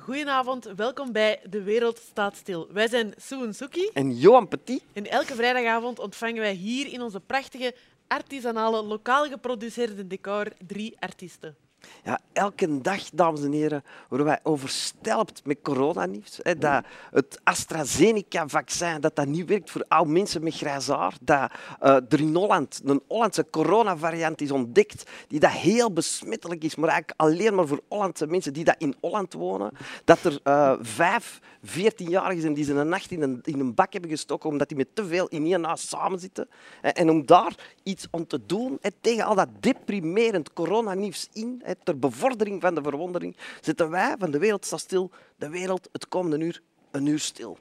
goedenavond. Welkom bij De Wereld Staat Stil. Wij zijn Sue Suki En Johan Petit, en elke vrijdagavond ontvangen wij hier in onze prachtige, artisanale, lokaal geproduceerde decor drie artiesten. Ja, elke dag, dames en heren, worden wij overstelpt met coronanieuws. Hè, dat het AstraZeneca-vaccin dat dat niet werkt voor oude mensen met grijs haar. Dat eh, er in Holland een Hollandse coronavariant is ontdekt die dat heel besmettelijk is, maar eigenlijk alleen maar voor Hollandse mensen die dat in Holland wonen. Dat er eh, vijf 14-jarigen zijn die ze een nacht in een, bak hebben gestoken omdat die met te veel in één huis samenzitten. En, en om daar iets om te doen tegen al dat deprimerend coronanieuws in, ter bevordering van de verwondering, zetten wij van de wereld staat stil, de wereld het komende uur een uur stil.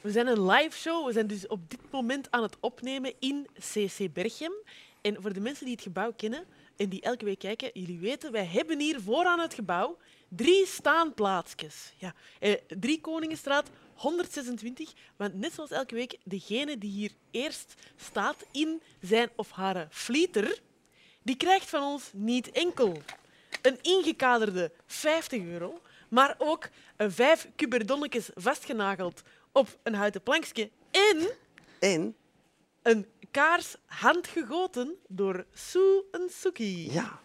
We zijn een live show. We zijn dus op dit moment aan het opnemen in CC Berchem. En voor de mensen die het gebouw kennen en die elke week kijken, jullie weten, wij hebben hier vooraan het gebouw drie staanplaatsjes. Ja, eh, drie Koningenstraat, 126. Want net zoals elke week, degene die hier eerst staat in zijn of haar flieter, die krijgt van ons niet enkel een ingekaderde 50 euro, maar ook een vijf kuberdonnetjes vastgenageld op een houten plankje en en een kaars handgegoten door Sue en Suki. ja,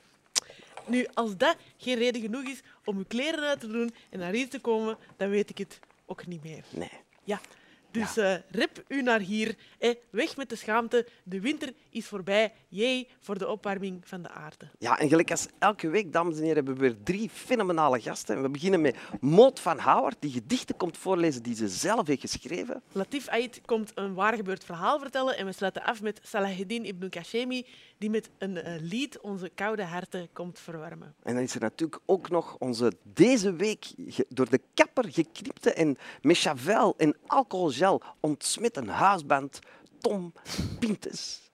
Nu, als dat geen reden genoeg is om uw kleren uit te doen en naar hier te komen, dan weet ik het ook niet meer. nee. Ja. Dus eh rip u naar hier. Eh, weg met de schaamte. De winter is voorbij. Jee voor de opwarming van de aarde. Ja, en gelijk als elke week, dames en heren, hebben we weer drie fenomenale gasten. En we beginnen met Maud van Houwert, die gedichten komt voorlezen die ze zelf heeft geschreven. Latif Ait komt een waar gebeurd verhaal vertellen en we sluiten af met Salaheddin Ibn Kashemi, die met een eh, lied onze koude harten komt verwarmen. En dan is er natuurlijk ook nog onze deze week door de kapper geknipte en met Chavel en alcoholgel ontsmette huisband Tom Pintes.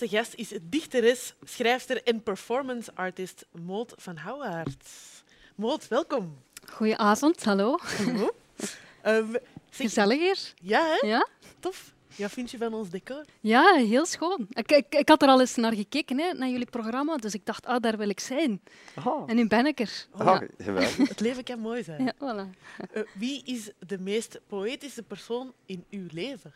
Eerste gast is dichteres, schrijfster en performance artist Maud van Houwaert. Maud, welkom. Goedenavond, hallo. Hallo. Ehm, zeg- Gezellig hier. ja, hè? Ja? tof. Ja, vind je van ons decor? Ja, heel schoon. Ik, ik, ik had er al eens naar gekeken, hè, naar jullie programma, dus ik dacht, ah, daar wil ik zijn. Oh, En nu ben ik er. oh Ja. Het leven kan mooi zijn. Ja, voilà. Eh, wie is de meest poëtische persoon in uw leven?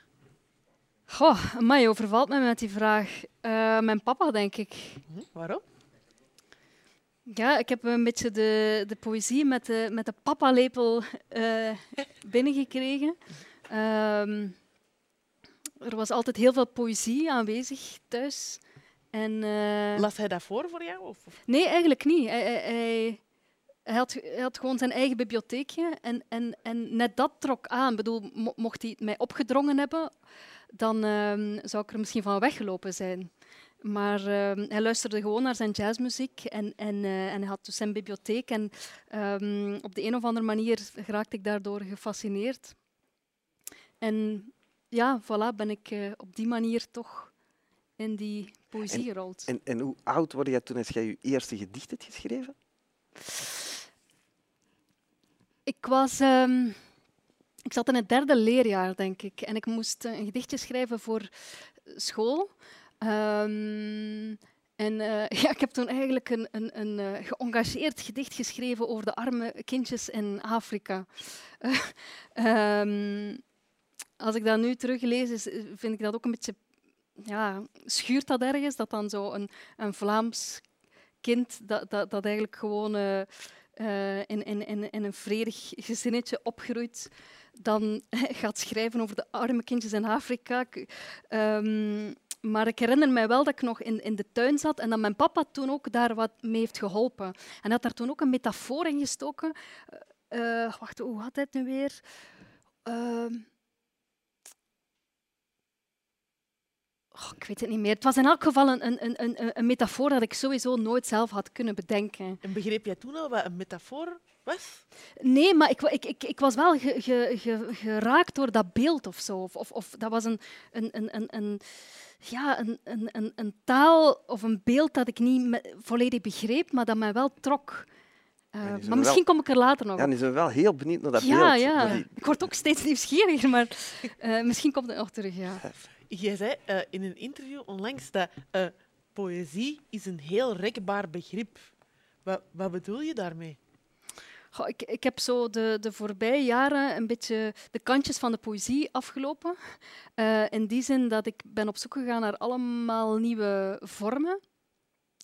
Goh, je overvalt me met die vraag. Eh, mijn papa, denk ik. Hm, Waarom? Ja, ik heb een beetje de, de poëzie met de, met de papalepel eh binnengekregen. Ehm, er was altijd heel veel poëzie aanwezig thuis. En, eh, Las hij dat voor voor jou? Of? of- Nee, eigenlijk niet. Hij, hij, hij, hij had, hij had gewoon zijn eigen bibliotheekje en, en, en net dat trok aan. Ik bedoel, mo- mocht hij het mij opgedrongen hebben, dan ehm, zou ik er misschien van weggelopen zijn. Maar ehm, hij luisterde gewoon naar zijn jazzmuziek en, en, eh, en hij had dus zijn bibliotheek. En ehm, op de een of andere manier geraakte ik daardoor gefascineerd. En ja, voilà, ben ik eh, op die manier toch in die poëzie En- gerold. En, en hoe oud word jij toen als jij je eerste gedicht hebt geschreven? Ik was... ehm, ik zat in het derde leerjaar, denk ik. En ik moest eh, een gedichtje schrijven voor school. Ehm, en eh, ja, ik heb toen eigenlijk een, een, een eh, geëngageerd gedicht geschreven over de arme kindjes in Afrika. Eh, ehm, als ik dat nu teruglees, vind ik dat ook een beetje... Ja, schuurt dat ergens, dat dan zo een, een Vlaams kind dat, dat, dat eigenlijk gewoon... eh, eh, in een vredig gezinnetje opgroeit, dan gaat schrijven over de arme kindjes in Afrika. Ik, ehm, maar ik herinner mij wel dat ik nog in, in de tuin zat en dat mijn papa toen ook daar wat mee heeft geholpen. En had daar toen ook een metafoor in gestoken. Eh, eh, wacht, hoe had hij het nu weer? Ehm, Oh, ik weet het niet meer. Het was in elk geval een, een, een, een, een metafoor dat ik sowieso nooit zelf had kunnen bedenken. En begreep jij toen al wat een metafoor was? Nee, maar ik, ik, ik, ik was wel ge- ge- ge- geraakt door dat beeld of zo. Of, of, of dat was een, een, een, een, een, ja, een, een, een, een taal of een beeld dat ik niet me- volledig begreep, maar dat mij wel trok. Eh, maar misschien kom ik er later nog Ja, op. nu zijn we wel heel benieuwd naar dat Ja, beeld. ja. die- Ik word ook steeds nieuwsgieriger, maar eh, misschien komt het nog terug. Ja. Jij zei eh, in een interview onlangs dat eh, poëzie is een heel rekbaar begrip. Wat, wat bedoel je daarmee? Goh, ik, ik heb zo de, de voorbije jaren een beetje de kantjes van de poëzie afgelopen. Eh, in die zin dat ik ben op zoek gegaan naar allemaal nieuwe vormen.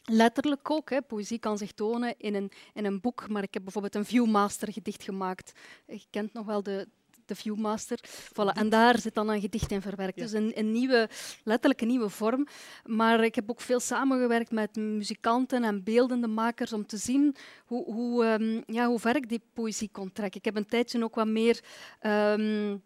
Letterlijk ook. Hè. Poëzie kan zich tonen in een, in een boek, maar ik heb bijvoorbeeld een Viewmaster gedicht gemaakt. Je kent nog wel de, de Viewmaster. Voilà. En daar zit dan een gedicht in verwerkt. Ja. Dus een, een nieuwe, letterlijk een nieuwe vorm. Maar ik heb ook veel samengewerkt met muzikanten en beeldende makers om te zien hoe, hoe, ehm, ja, hoe ver ik die poëzie kon trekken. Ik heb een tijdje ook wat meer ehm,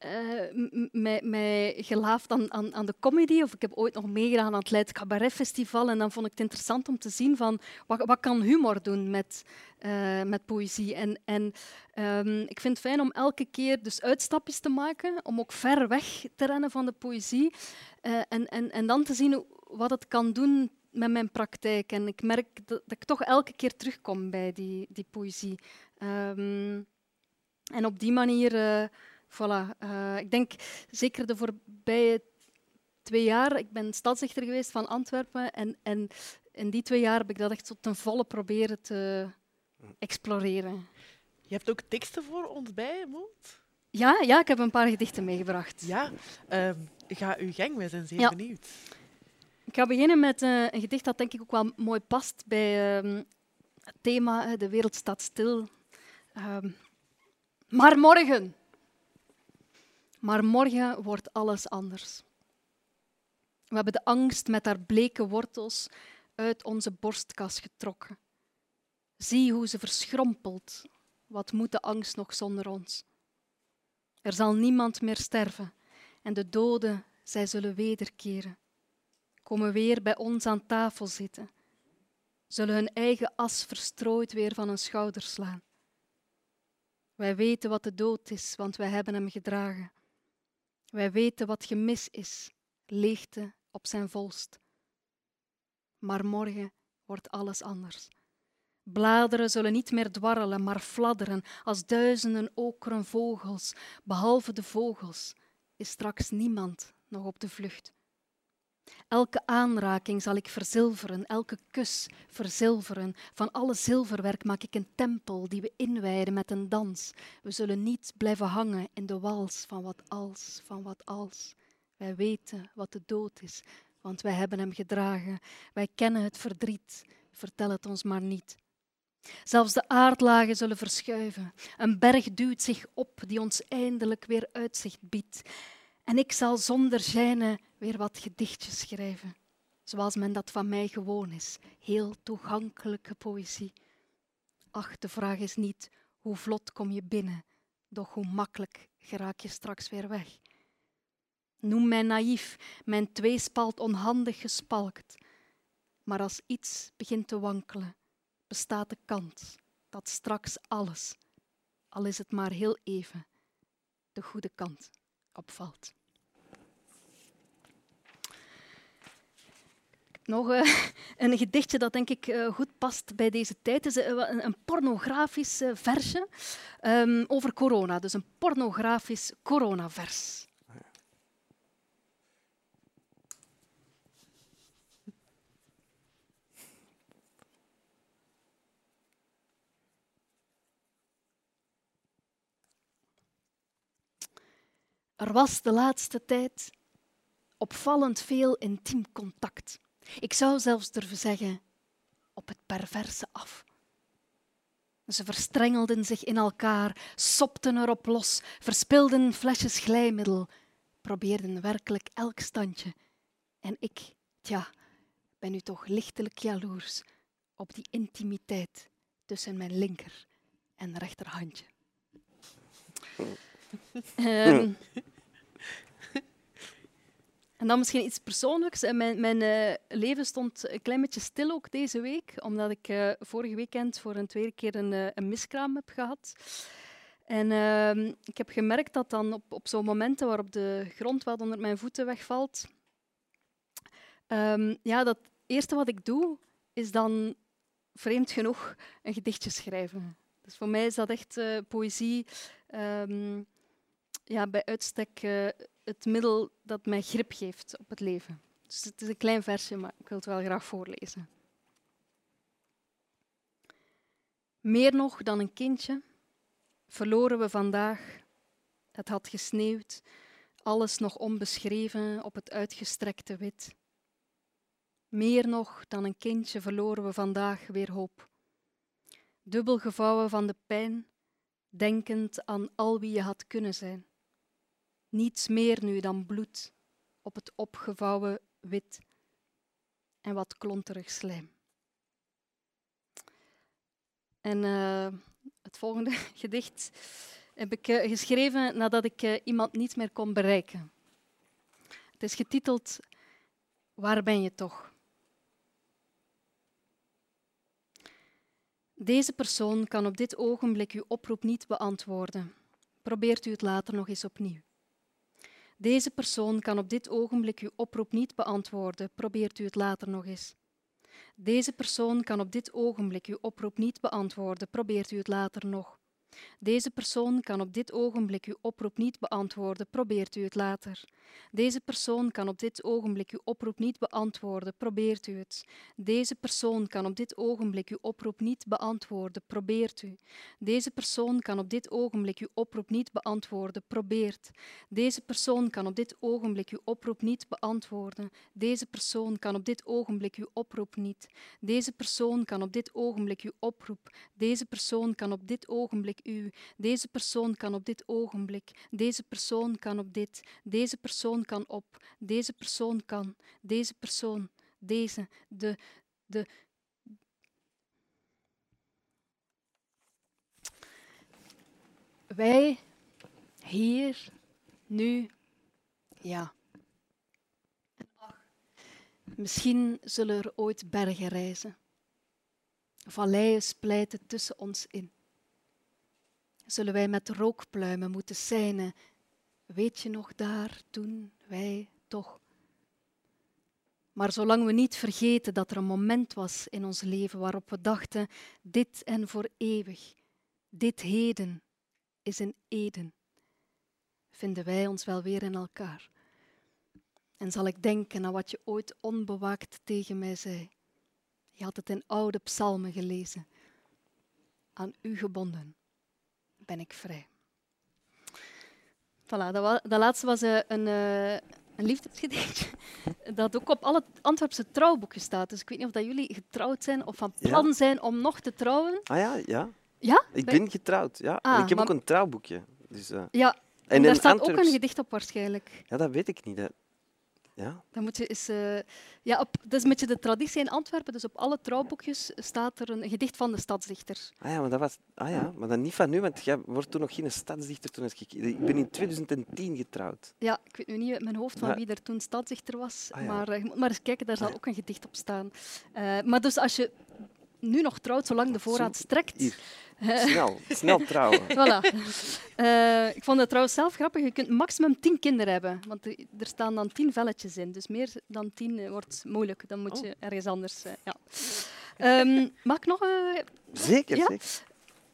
eh, mij, mij gelaafd aan, aan, aan de comedy. Of ik heb ooit nog meegedaan aan het Leids Cabaret Festival. En dan vond ik het interessant om te zien van wat, wat kan humor doen met, eh, met poëzie. En, en ehm, ik vind het fijn om elke keer dus uitstapjes te maken, om ook ver weg te rennen van de poëzie. Eh, en, en, en dan te zien wat het kan doen met mijn praktijk. En ik merk dat, ik toch elke keer terugkom bij die, die poëzie. Ehm, en op die manier, voilà. eh, ik denk zeker de voorbije twee jaar, ik ben stadsdichter geweest van Antwerpen. En, en in die twee jaar heb ik dat echt tot ten volle proberen te exploreren. Je hebt ook teksten voor ons bij, Moont? Ja, ja, ik heb een paar gedichten meegebracht. Ja, ehm, ga uw gang, wij zijn zeer Ja. benieuwd. Ik ga beginnen met eh, een gedicht dat denk ik ook wel mooi past bij ehm, het thema De wereld staat stil. Ehm, maar morgen. Maar morgen wordt alles anders. We hebben de angst met haar bleke wortels uit onze borstkas getrokken. Zie hoe ze verschrompelt. Wat moet de angst nog zonder ons? Er zal niemand meer sterven en de doden, zij zullen wederkeren komen weer bij ons aan tafel zitten, zullen hun eigen as verstrooid weer van hun schouders slaan. Wij weten wat de dood is, want wij hebben hem gedragen. Wij weten wat gemis is, leegte op zijn volst. Maar morgen wordt alles anders. Bladeren zullen niet meer dwarrelen, maar fladderen als duizenden okeren vogels. Behalve de vogels is straks niemand nog op de vlucht. Elke aanraking zal ik verzilveren, elke kus verzilveren. Van alle zilverwerk maak ik een tempel die we inwijden met een dans. We zullen niet blijven hangen in de wals van wat als, van wat als. Wij weten wat de dood is, want wij hebben hem gedragen. Wij kennen het verdriet, vertel het ons maar niet. Zelfs de aardlagen zullen verschuiven. Een berg duwt zich op die ons eindelijk weer uitzicht biedt. En ik zal zonder gêne weer wat gedichtjes schrijven, zoals men dat van mij gewoon is. Heel toegankelijke poëzie. Ach, de vraag is niet hoe vlot kom je binnen, doch hoe makkelijk geraak je straks weer weg. Noem mij naïef, mijn tweespalt onhandig gespalkt. Maar als iets begint te wankelen, bestaat de kans dat straks alles, al is het maar heel even, de goede kant opvalt. Nog eh, een gedichtje dat denk ik eh, goed past bij deze tijd. Eh, een, een pornografisch versje ehm, over corona. Dus een pornografisch coronavers. Er was de laatste tijd opvallend veel intiem contact. Ik zou zelfs durven zeggen, op het perverse af. Ze verstrengelden zich in elkaar, sopten erop los, verspilden flesjes glijmiddel, probeerden werkelijk elk standje. En ik, tja, ben nu toch lichtelijk jaloers op die intimiteit tussen mijn linker en rechterhandje. Ehm, En dan misschien iets persoonlijks. Mijn, mijn eh, leven stond een klein beetje stil ook deze week, omdat ik eh, vorige weekend voor een tweede keer een, eh, een miskraam heb gehad. En ehm, ik heb gemerkt dat dan op, op zo'n momenten waarop de grond wat onder mijn voeten wegvalt, ehm, ja, dat eerste wat ik doe, is dan vreemd genoeg een gedichtje schrijven. Dus voor mij is dat echt poëzie. ehm, ja, bij uitstek het middel dat mij grip geeft op het leven. Dus het is een klein versje, maar ik wil het wel graag voorlezen. Meer nog dan een kindje verloren we vandaag. Het had gesneeuwd, alles nog onbeschreven op het uitgestrekte wit. Meer nog dan een kindje verloren we vandaag weer hoop. Dubbel gevouwen van de pijn, denkend aan al wie je had kunnen zijn. Niets meer nu dan bloed op het opgevouwen wit en wat klonterig slijm. En eh, het volgende gedicht heb ik eh, geschreven nadat ik eh, iemand niet meer kon bereiken. Het is getiteld Waar ben je toch? Deze persoon kan op dit ogenblik uw oproep niet beantwoorden. Probeert u het later nog eens opnieuw. Deze persoon kan op dit ogenblik uw oproep niet beantwoorden. Probeert u het later nog eens. Deze persoon kan op dit ogenblik uw oproep niet beantwoorden. Probeert u het later nog. Deze persoon kan op dit ogenblik uw oproep niet beantwoorden. Probeert u het later. Deze persoon kan op dit ogenblik uw oproep niet beantwoorden. Probeert u het. Deze persoon kan op dit ogenblik uw oproep niet beantwoorden. Probeert u. Deze persoon kan op dit ogenblik uw oproep niet beantwoorden. Probeert. Deze persoon kan op dit ogenblik uw oproep niet beantwoorden. Deze persoon kan op dit ogenblik uw oproep niet. Deze persoon kan op dit ogenblik uw oproep. Deze persoon kan op dit ogenblik u. Deze persoon kan op dit ogenblik. Deze persoon kan op dit. Deze persoon kan op. Deze persoon kan. Deze persoon. Deze. De. De. Wij hier, nu, ja. Misschien zullen er ooit bergen rijzen. Valleien splijten tussen ons in. Zullen wij met rookpluimen moeten seinen? Weet je nog daar, toen, wij, toch? Maar zolang we niet vergeten dat er een moment was in ons leven waarop we dachten, dit en voor eeuwig, dit heden is een Eden, vinden wij ons wel weer in elkaar. En zal ik denken aan wat je ooit onbewaakt tegen mij zei. Je had het in oude psalmen gelezen. Aan u gebonden ben ik vrij. Voilà, dat, laatste was eh, een, eh, een liefdesgedichtje dat ook op alle Antwerpse trouwboeken staat. Dus ik weet niet of dat jullie getrouwd zijn of van Ja. plan zijn om nog te trouwen. Ah ja, ja. Ja? Ik ben getrouwd. Ja. Ah, en ik heb maar- ook een trouwboekje. Dus, eh, Ja, en, en daar staat ook een gedicht op waarschijnlijk. Ja, dat weet ik niet. Ja. Dan moet je eens, eh, ja, op, dat is een beetje de traditie in Antwerpen. Dus op alle trouwboekjes staat er een gedicht van de stadsdichter. Ah ja, maar dat was... Ah ja, maar dan niet van nu, want jij wordt toen nog geen stadsdichter. Toen ik... ik ben in 2010 getrouwd. Ja, ik weet nu niet uit mijn hoofd van Ja. wie er toen stadsdichter was. Ah, ja. Maar eh, je moet maar eens kijken, daar zal ook een gedicht op staan. Eh, maar dus als je nu nog trouwt, zolang de voorraad strekt... Hier. Snel, snel trouwen. Voilà. Eh, ik vond het trouwens zelf grappig. Je kunt maximum tien kinderen hebben. Want er staan dan tien velletjes in. Dus meer dan tien eh, wordt moeilijk. Dan moet Oh. je ergens anders... eh, ja. Ehm, mag ik nog... eh, Zeker, Ja? zeker.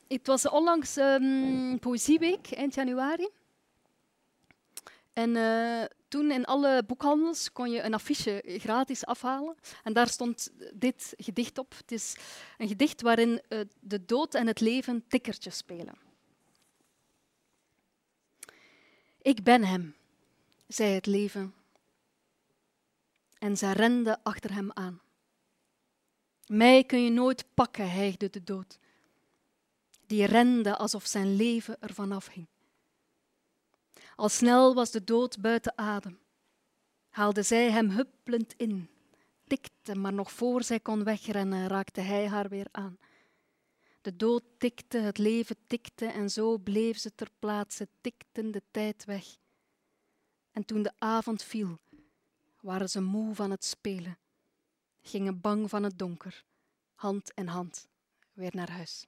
het was onlangs ehm, Poëzieweek, eind januari. En eh, toen in alle boekhandels kon je een affiche gratis afhalen. En daar stond dit gedicht op. Het is een gedicht waarin eh, de dood en het leven tikkertjes spelen. Ik ben hem, zei het leven. En zij rende achter hem aan. Mij kun je nooit pakken, hijgde de dood. Die rende alsof zijn leven ervan afhing. Al snel was de dood buiten adem. Haalde zij hem huppelend in, tikte, maar nog voor zij kon wegrennen, raakte hij haar weer aan. De dood tikte, het leven tikte en zo bleef ze ter plaatse, tikten de tijd weg. En toen de avond viel, waren ze moe van het spelen, gingen bang van het donker, hand in hand, weer naar huis.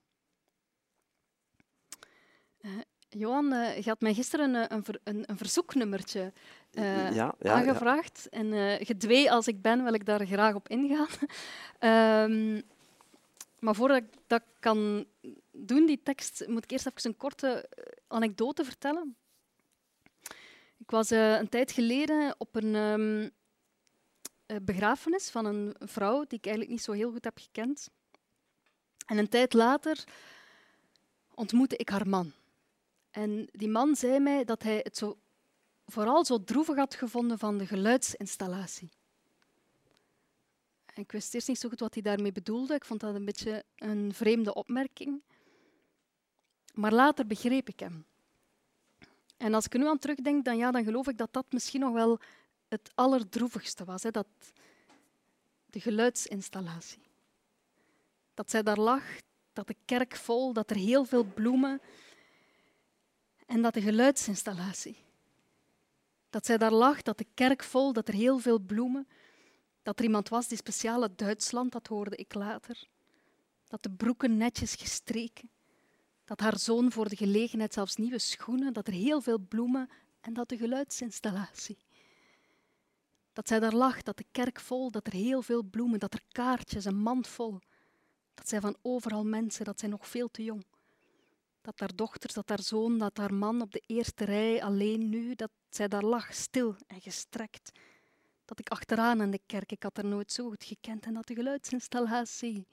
Johan, uh, je had mij gisteren een, een, een, een verzoeknummertje uh, ja, ja, aangevraagd. Ja. En uh, gedwee als ik ben, wil ik daar graag op ingaan. um, maar voordat ik dat kan doen, die tekst, moet ik eerst even een korte anekdote vertellen. Ik was een tijd geleden op een um, begrafenis van een vrouw die ik eigenlijk niet zo heel goed heb gekend. En een tijd later ontmoette ik haar man. En die man zei mij dat hij het zo, vooral zo droevig had gevonden van de geluidsinstallatie. Ik wist eerst niet zo goed wat hij daarmee bedoelde. Ik vond dat een beetje een vreemde opmerking. Maar later begreep ik hem. En als ik er nu aan terugdenk, dan, ja, dan geloof ik dat dat misschien nog wel het allerdroevigste was. Hè, dat, de geluidsinstallatie. Dat zij daar lag, dat de kerk vol, dat er heel veel bloemen en dat de geluidsinstallatie. Dat zij daar lag, dat de kerk vol, dat er heel veel bloemen, dat er iemand was die speciaal uit Duitsland, dat hoorde ik later. Dat de broeken netjes gestreken, dat haar zoon voor de gelegenheid zelfs nieuwe schoenen, dat er heel veel bloemen en dat de geluidsinstallatie. Dat zij daar lag, dat de kerk vol, dat er heel veel bloemen, dat er kaartjes, een mand vol. Dat zij van overal mensen, dat zij nog veel te jong dat haar dochters, dat haar zoon, dat haar man op de eerste rij alleen nu, dat zij daar lag, stil en gestrekt. Dat ik achteraan in de kerk, ik had haar nooit zo goed gekend, en dat de geluidsinstallatie.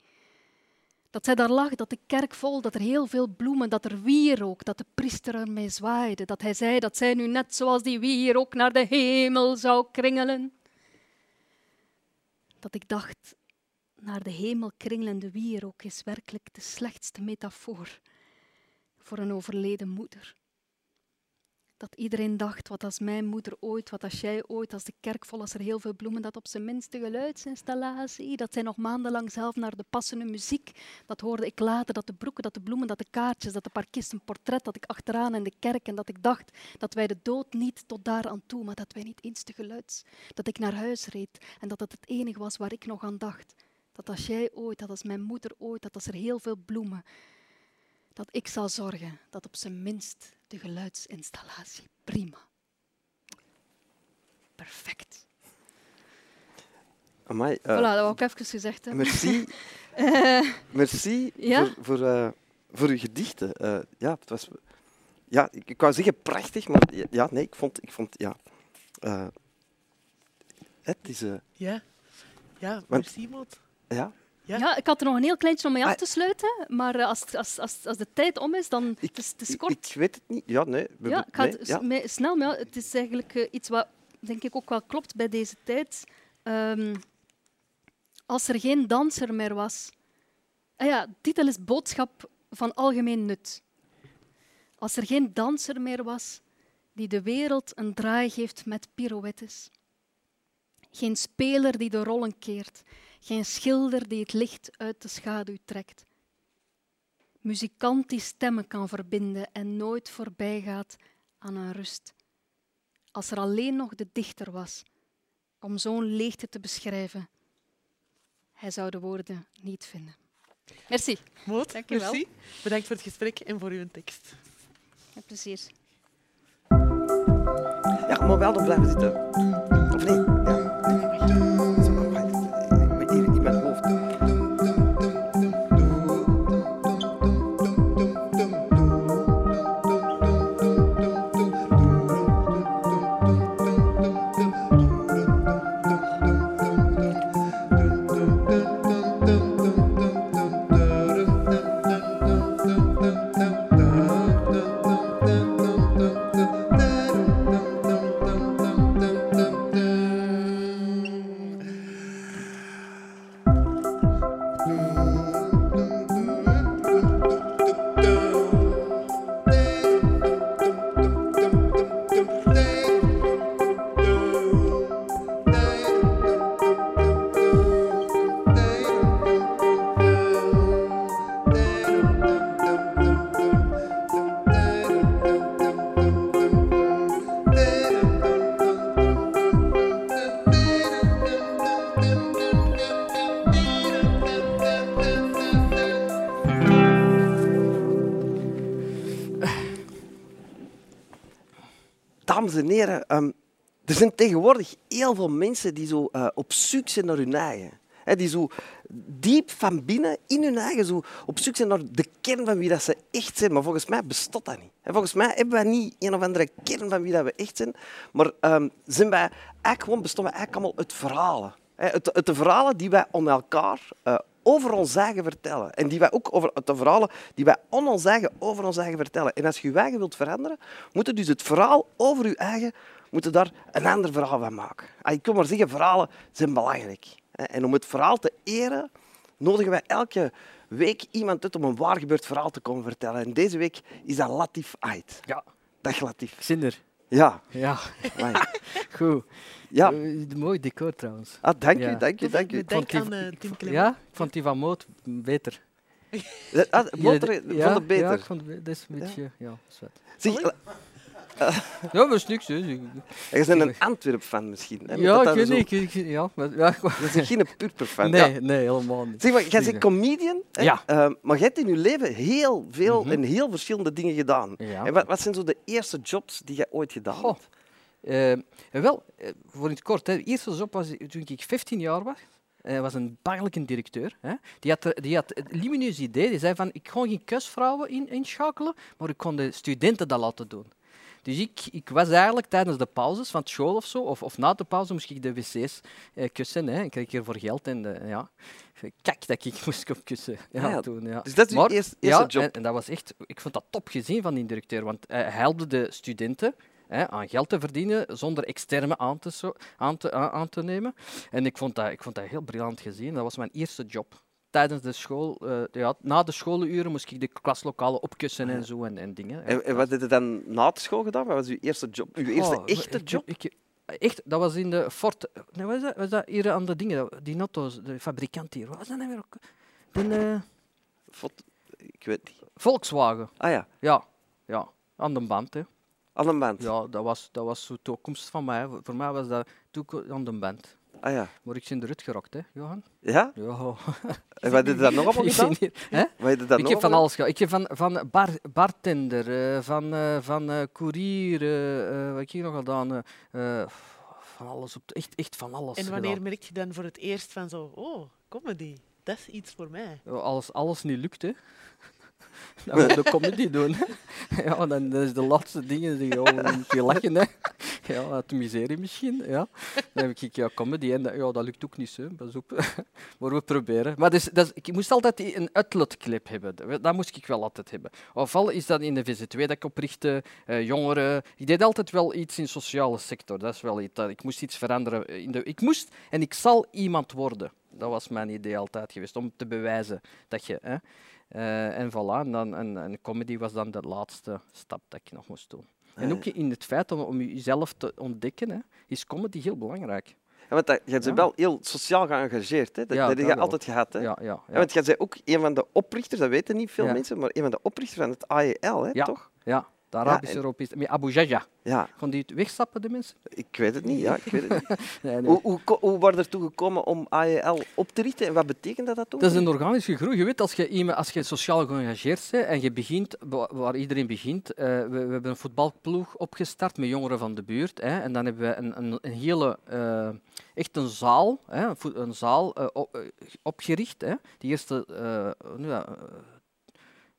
Dat zij daar lag, dat de kerk vol, dat er heel veel bloemen, dat er wierook, dat de priester ermee zwaaide, dat hij zei dat zij nu net zoals die wierook naar de hemel zou kringelen. Dat ik dacht, naar de hemel kringelende wierook is werkelijk de slechtste metafoor voor een overleden moeder. Dat iedereen dacht, wat als mijn moeder ooit, wat als jij ooit, als de kerk vol, als er heel veel bloemen, dat op zijn minste geluidsinstallatie, dat zij nog maandenlang zelf naar de passende muziek, dat hoorde ik later, dat de broeken, dat de bloemen, dat de kaartjes, dat de parkist een portret, dat ik achteraan in de kerk en dat ik dacht dat wij de dood niet tot daar aan toe, maar dat wij niet eens de geluids, dat ik naar huis reed en dat het het enige was waar ik nog aan dacht. Dat als jij ooit, dat als mijn moeder ooit, dat als er heel veel bloemen, dat ik zal zorgen dat op zijn minst de geluidsinstallatie prima. Perfect. Amai, uh, voilà, dat wou ik even gezegd hebben. Merci, uh, merci ja? voor, voor, uh, voor uw gedichten. ja, het was, ja, ik, ik wou zeggen prachtig, maar ja, nee, ik vond, ik vond ja, het is... ja, ja, merci, Mot. Ja, ja? ja? ik had er nog een heel kleintje om mee af ah. te sluiten, maar eh, als, als, als, als de tijd om is, dan ik, het is het kort. Ik, weet het niet. Ja, nee. We, ja, ik ga het ja. mee, snel. Het is eigenlijk uh, iets wat denk ik ook wel klopt bij deze tijd. Um, als er geen danser meer was. Ah ja, titel is Boodschap van algemeen nut. Als er geen danser meer was die de wereld een draai geeft met pirouettes. Geen speler die de rollen keert geen schilder die het licht uit de schaduw trekt. Muzikant die stemmen kan verbinden en nooit voorbij gaat aan een rust. Als er alleen nog de dichter was om zo'n leegte te beschrijven, hij zou de woorden niet vinden. Merci. Moot, Dank je merci. Wel. Bedankt voor het gesprek en voor uw tekst. Met plezier. Ja, maar wel nog blijven zitten. Er zijn tegenwoordig heel veel mensen die zo eh, op zoek zijn naar hun eigen. Die zo diep van binnen, in hun eigen, zo op zoek zijn naar de kern van wie dat ze echt zijn. Maar volgens mij bestaat dat niet. En volgens mij hebben wij niet een of andere kern van wie dat we echt zijn. Maar ehm, zijn wij eigenlijk gewoon, bestaan wij eigenlijk allemaal uit verhalen. Uit, de verhalen die wij om elkaar eh, over ons eigen vertellen. En die wij ook over de verhalen die wij on ons eigen over ons eigen vertellen. En als je je eigen wilt veranderen, moet je dus het verhaal over je eigen moeten daar een ander verhaal van maken. Ah, Ik kan maar zeggen, verhalen zijn belangrijk. hè. En om het verhaal te eren, nodigen wij elke week iemand uit om een waar gebeurd verhaal te komen vertellen. En deze week is dat Latif Ait. Ja, Dag Latif. ik zit er. Ja, Ja, goed. ja. Eh, mooi decor trouwens. Ah, dank Ja. u, dank u, dank u. Denk vond die- aan eh, Tim Clement. Ja, ik vond die van Moot beter. Ah, Ja, vond het beter. Ja, ik vond het, dat is een beetje... Ja, zwart. Zeg, Allee. Ja, dat is niks. Hè. je bent een Antwerp-fan misschien. Hè? Ja, Dat ik weet niet. Ja, maar, ja, Dat is geen purper-fan. nee, Ja. nee, helemaal niet. Zeg maar, jij bent comedian, hè? Ja. Ehm, maar je hebt in je leven heel veel Mhm. en heel verschillende dingen gedaan. Ja. En wat, wat zijn zo de eerste jobs die je ooit gedaan Goh. hebt? Eh, wel, eh, voor in het kort. Hè. De eerste job was toen ik 15 jaar was. Hij was een bangelijke directeur. Hè. Die, had, die had het lumineus idee. Die zei van, ik kon geen kusvrouwen in, inschakelen, maar ik kon de studenten dat laten doen. Dus ik, ik was eigenlijk tijdens de pauzes van school of zo, of, of na de pauze, moest ik de wc's eh, kussen. Hè. En kreeg ik ervoor geld. En de, ja, kijk dat ik moest op kussen. Ja, Ah ja, toen, ja. Dus dat is Maar- eerste, eerste ja, job. En, en dat was echt, ik vond dat top gezien van die directeur, want hij helpte de studenten hè, aan geld te verdienen zonder externe aan te, aan te, aan te nemen. En ik vond, dat, ik vond dat heel briljant gezien. Dat was mijn eerste job. Tijdens de school, eh, ja, na de schooluren moest ik de klaslokalen opkussen en zo en, en dingen. En, en wat heb je dan na de school gedaan? Wat was je eerste job? Uw eerste Oh, echte ik- job? ik- echt, dat was in de Fort. Nee, wat is dat? Was dat hier aan de dingen? Die auto's, de fabrikant hier. Wat was dat nou weer ook? De Fot- Ik weet niet. Volkswagen. Ah ja, Ja, ja, aan de band. Hè. aan een band. Ja, dat was, dat was de toekomst van mij. Voor- mij was dat toekomst aan de band. Ah ja. Maar ik ben eruit gerokt, hè, Johan. Ja? Ja. En wat heb je dan nog allemaal Ik gedaan? hè? Wat heb je dan Ik nog heb van alles gedaan. Ik heb van, van bar, bartender, eh, van, eh van eh courier, wat heb ik nog gedaan? eh, eh, van alles, op, echt, echt van alles En wanneer gedaan. merk je dan voor het eerst van zo, oh, comedy, dat is iets voor mij. Ja, Alles, alles niet lukt, hè. Dan moet je de comedy doen. Ja, dan, is de laatste dingen die dan moet je lachen, hè. Ja, uit miserie misschien, ja. Dan heb ik ja, comedy en dat- ja, dat lukt ook niet, zo. Pas. Maar we proberen. Maar dus, dat ik moest altijd een uitlaatklep hebben. Dat- Dat moest ik wel altijd hebben. Ofwel is dat in de VZ2 dat ik oprichtte, eh, jongeren. Ik deed altijd wel iets in de sociale sector. Dat is wel iets. dat- Ik moest iets veranderen. In de, ik moest en ik zal iemand worden. Dat was mijn idee altijd geweest, om te bewijzen dat je... Hè, eh, en voilà, en, dan, en, en comedy was dan de laatste stap dat ik nog moest doen. En ook in het feit om, om jezelf te ontdekken, hè, is comedy heel belangrijk. Ja, want dat, je bent Ja. wel heel sociaal geëngageerd. Hè? Dat, Ja, dat heb je altijd gehad. Hè? Ja, ja, want jij bent ook een van de oprichters, dat weten niet veel mensen, maar een van de oprichters van het AEL, hè, Ja. toch? ja. De Arabische en- Europese... Met Abu Jaja. Ja, Gaan die het wegstappen, de mensen? ik weet het niet. Ja, ik weet het niet. Nee, nee. Hoe, hoe, hoe waren er toe gekomen om AEL op te richten en wat betekent dat, dat toen? Dat is een organische groei. Je weet, als je, als je sociaal geëngageerd bent en je begint, wa- waar iedereen begint, eh, we, we hebben een voetbalploeg opgestart met jongeren van de buurt. Hè, en dan hebben we een, een, een hele, eh, echt een zaal, hè, een, zaal eh, op- opgericht. Hè. Die eerste, ja,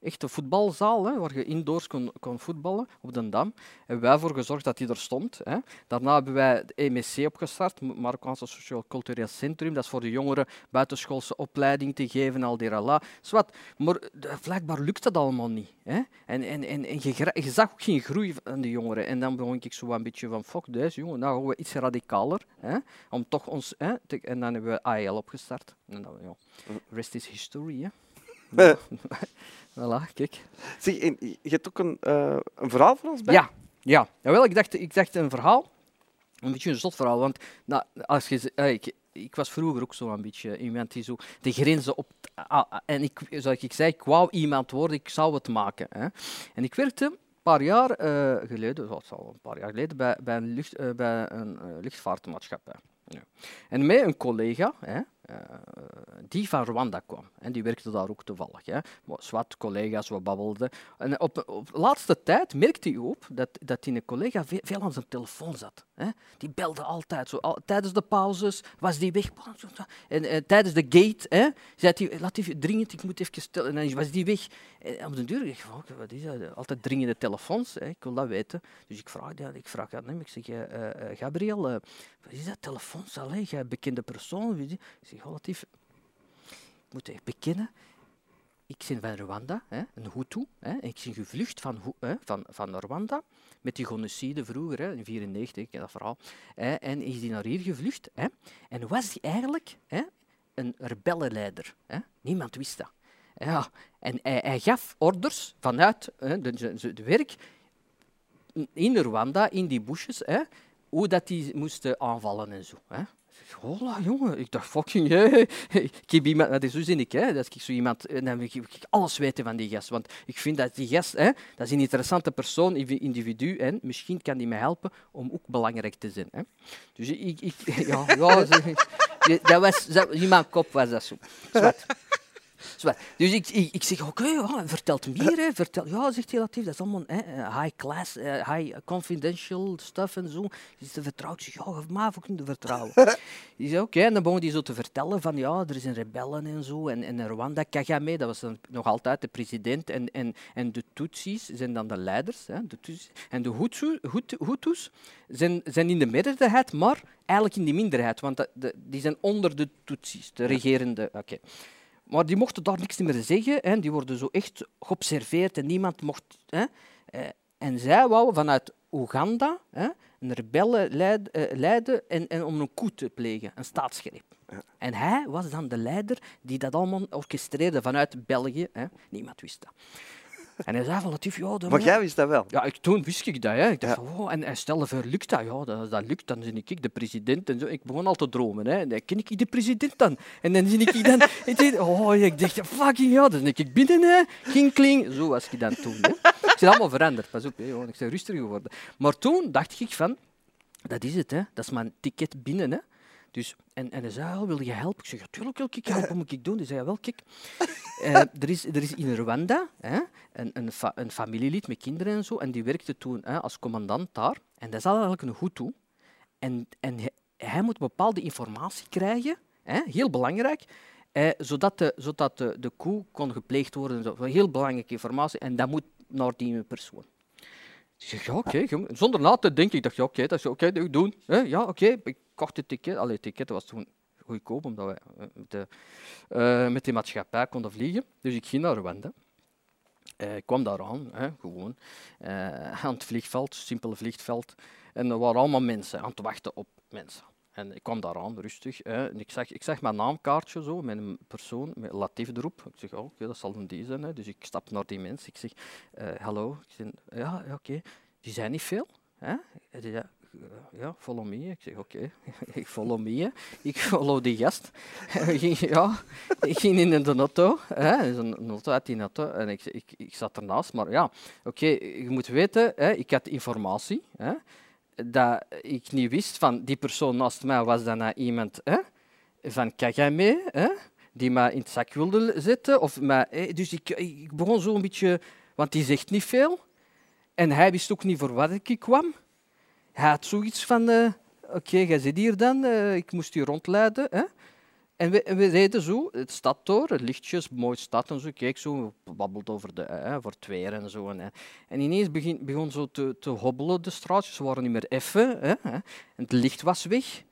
echte voetbalzaal, hè, waar je indoors kon, kon voetballen op de Dam. Hebben wij ervoor gezorgd dat die er stond. Hè. Daarna hebben wij de MSC opgestart, Marokkaanse Sociaal-Cultureel Centrum. Dat is voor de jongeren buitenschoolse opleiding te geven, al die rala. Zwat. Maar eh, blijkbaar lukt dat allemaal niet. Hè. En, en, en, en je, zag ook geen groei van de jongeren. En dan begon ik zo een beetje van, fuck deze jongen, nou gaan we iets radicaler. Hè, om toch ons... Hè, en dan hebben we AEL opgestart. En dan, ja, rest is history, hè. Voilà, kijk. Zeg, en je hebt ook een, eh, een verhaal voor ons bij? Ja, ja. Jawel, ik, dacht, ik dacht een verhaal. Een beetje een zot verhaal. Want nou, als je, eh, ik, ik was vroeger ook zo een beetje iemand die zo de grenzen op. ah, ah, en ik, zoals ik zei, ik wou iemand worden, ik zou het maken. Hè. En ik werkte een paar jaar eh, geleden, dat is al een paar jaar geleden, bij, bij een, lucht, bij een luchtvaartmaatschappij. Ja. En met een collega, hè, die van Rwanda kwam. En die werkte daar ook toevallig. Hè. Zwart, collega's, we babbelden. En op, op de laatste tijd merkte hij op dat, dat die een collega veel, aan zijn telefoon zat. Hè. Die belde altijd. Zo, tijdens de pauzes was die weg. En, eh, tijdens de gate hè, zei hij, laat even dringend, ik moet even stellen. En dan was die weg. En op de deur, ik wat is dat? Altijd dringende telefoons, hè. ik wil dat weten. Dus ik vraag, ja, ik vraag aan hem, ik zeg, eh, eh, Gabriel, eh, wat is dat, telefoons, allee, jij bekende persoon? Ik zeg, relatief, ik moet echt bekennen, ik ben van Rwanda, hè, een Hutu, hè, ik ben gevlucht van, hè, van, van Rwanda met die genocide vroeger, hè, in 1994, ik ken dat verhaal. Hè, en is die naar hier gevlucht. Hè, en was die eigenlijk hè, een rebellenleider. Hè? Niemand wist dat. Ja, en hij, gaf orders vanuit hè, de werk in Rwanda, in die bushes, hè, hoe dat die moesten aanvallen en zo. Hè. Hola, jongen. Ik dacht, fucking, hey, ik heb iemand, dat is zo zin ik, hè, dat ik zo iemand, en dan ik, alles weten van die gast. Want ik vind dat die gast, hè, dat is een interessante persoon, individu, en misschien kan die mij helpen om ook belangrijk te zijn. Hè. Dus ik, ik ja, ja, dat was, in mijn kop was dat zo. Dus ik, ik, ik zeg, oké, ja, vertelt meer. Hè, vertel, ja, zegt hij relatief, dat is allemaal hè, eh, high class, eh, high confidential stuff en zo. Is te vertrouwen? Ik zeg, ja, mij ook niet te vertrouwen. Die zei, oké, en dan begon hij zo te vertellen van, ja, er zijn rebellen en zo. En, en Rwanda, Kagame, dat was dan nog altijd de president. En, en, en de Tutsis zijn dan de leiders. Hè, de Tutsis. En de Hutu, Hutu, Hutus zijn, zijn in de meerderheid, maar eigenlijk in de minderheid. Want de, die zijn onder de Tutsis, de regerende... Oké. Maar die mochten daar niks meer zeggen. Hè. Die worden zo echt geobserveerd en niemand mocht. Hè. Eh, en zij wouden vanuit Oeganda hè, een rebellen leid- eh, leiden en, en om een coup te plegen, een staatsgreep. En hij was dan de leider die dat allemaal orchestreerde vanuit België. Hè. Niemand wist dat. En hij zei van Latief, ja, Maar jij wist dat wel. ja, ik, toen wist ik dat. Hè. Ik dacht, van, wow, en, en stel voor, lukt dat? Ja, dat, als dat lukt, dan ben ik de president. En zo. Ik begon al te dromen. Hè. Dan ken ik de president dan. En dan zie ik dan... ik denk, oh, ik dacht, fucking ja, dan ben ik binnen. Hè. Kling, kling. Zo was ik dan toen. Hè. Ik ben allemaal veranderd, pas op. Hè. Ik ben rustiger geworden. Maar toen dacht ik van, dat is het. Hè. Dat is mijn ticket binnen. Hè. Dus, en, en hij zei, oh, wil je helpen? Ik zeg, natuurlijk wil ik helpen. Wat moet ik doen? Hij zei, wel, kijk. Eh, er, is, er is in Rwanda hè, een, een, fa- een familielid met kinderen en zo. En die werkte toen hè, als commandant daar. En dat is eigenlijk een Hutu. En, en hij, hij moet bepaalde informatie krijgen, hè, heel belangrijk, eh, zodat, de, zodat de, de coup kon gepleegd worden. Zo, Heel belangrijke informatie. En dat moet naar die persoon. Ik zeg, ja, oké. Zonder na te denken, ik dacht, ja, oké, dat is oké, dat doen. Hè, ja, oké. Ik kocht het ticket. Allee, het ticket was toen goedkoop, omdat we eh, met, de, eh, met die maatschappij konden vliegen. Dus ik ging naar Rwanda. Eh, ik kwam daar aan, hè, gewoon, aan het vliegveld, simpele vliegveld. En er waren allemaal mensen aan het wachten op mensen. En ik kwam daar aan, rustig. Hè, en ik, zag, ik zag mijn naamkaartje zo, een persoon, met Latif erop. Ik zeg, oh, oké, dat zal een die zijn. Hè. Dus ik stap naar die mensen. Ik zeg, eh, hallo. Zeg, ja, oké. Die zijn niet veel. Hè? Ja, eh, ja, follow me. Ik zeg, oké, ik follow me. Ik follow die gast. Ja, ik ging in de auto. Hè? Een auto uit die auto. En ik, ik, ik zat ernaast. Maar ja, oké, je moet weten, hè, ik had informatie. Hè, dat ik niet wist van die persoon naast mij was dan nou iemand hè, van Kagame, hè, die mij in het zak wilde zetten. Of mij, hè, dus ik, ik begon zo een beetje, want die zegt niet veel. En hij wist ook niet voor wat ik kwam. Hij had zoiets van, eh, oké, jij zit hier dan, eh, ik moest je rondleiden. Hè. En we, we reden zo, het stad door, het lichtjes, mooie stad en zo. Kijk zo, babbelt over de, eh, voor het weer en zo. En, eh. en ineens begon zo te, te hobbelen, de straatjes. Ze waren niet meer effen. Hè, hè. En het licht was weg.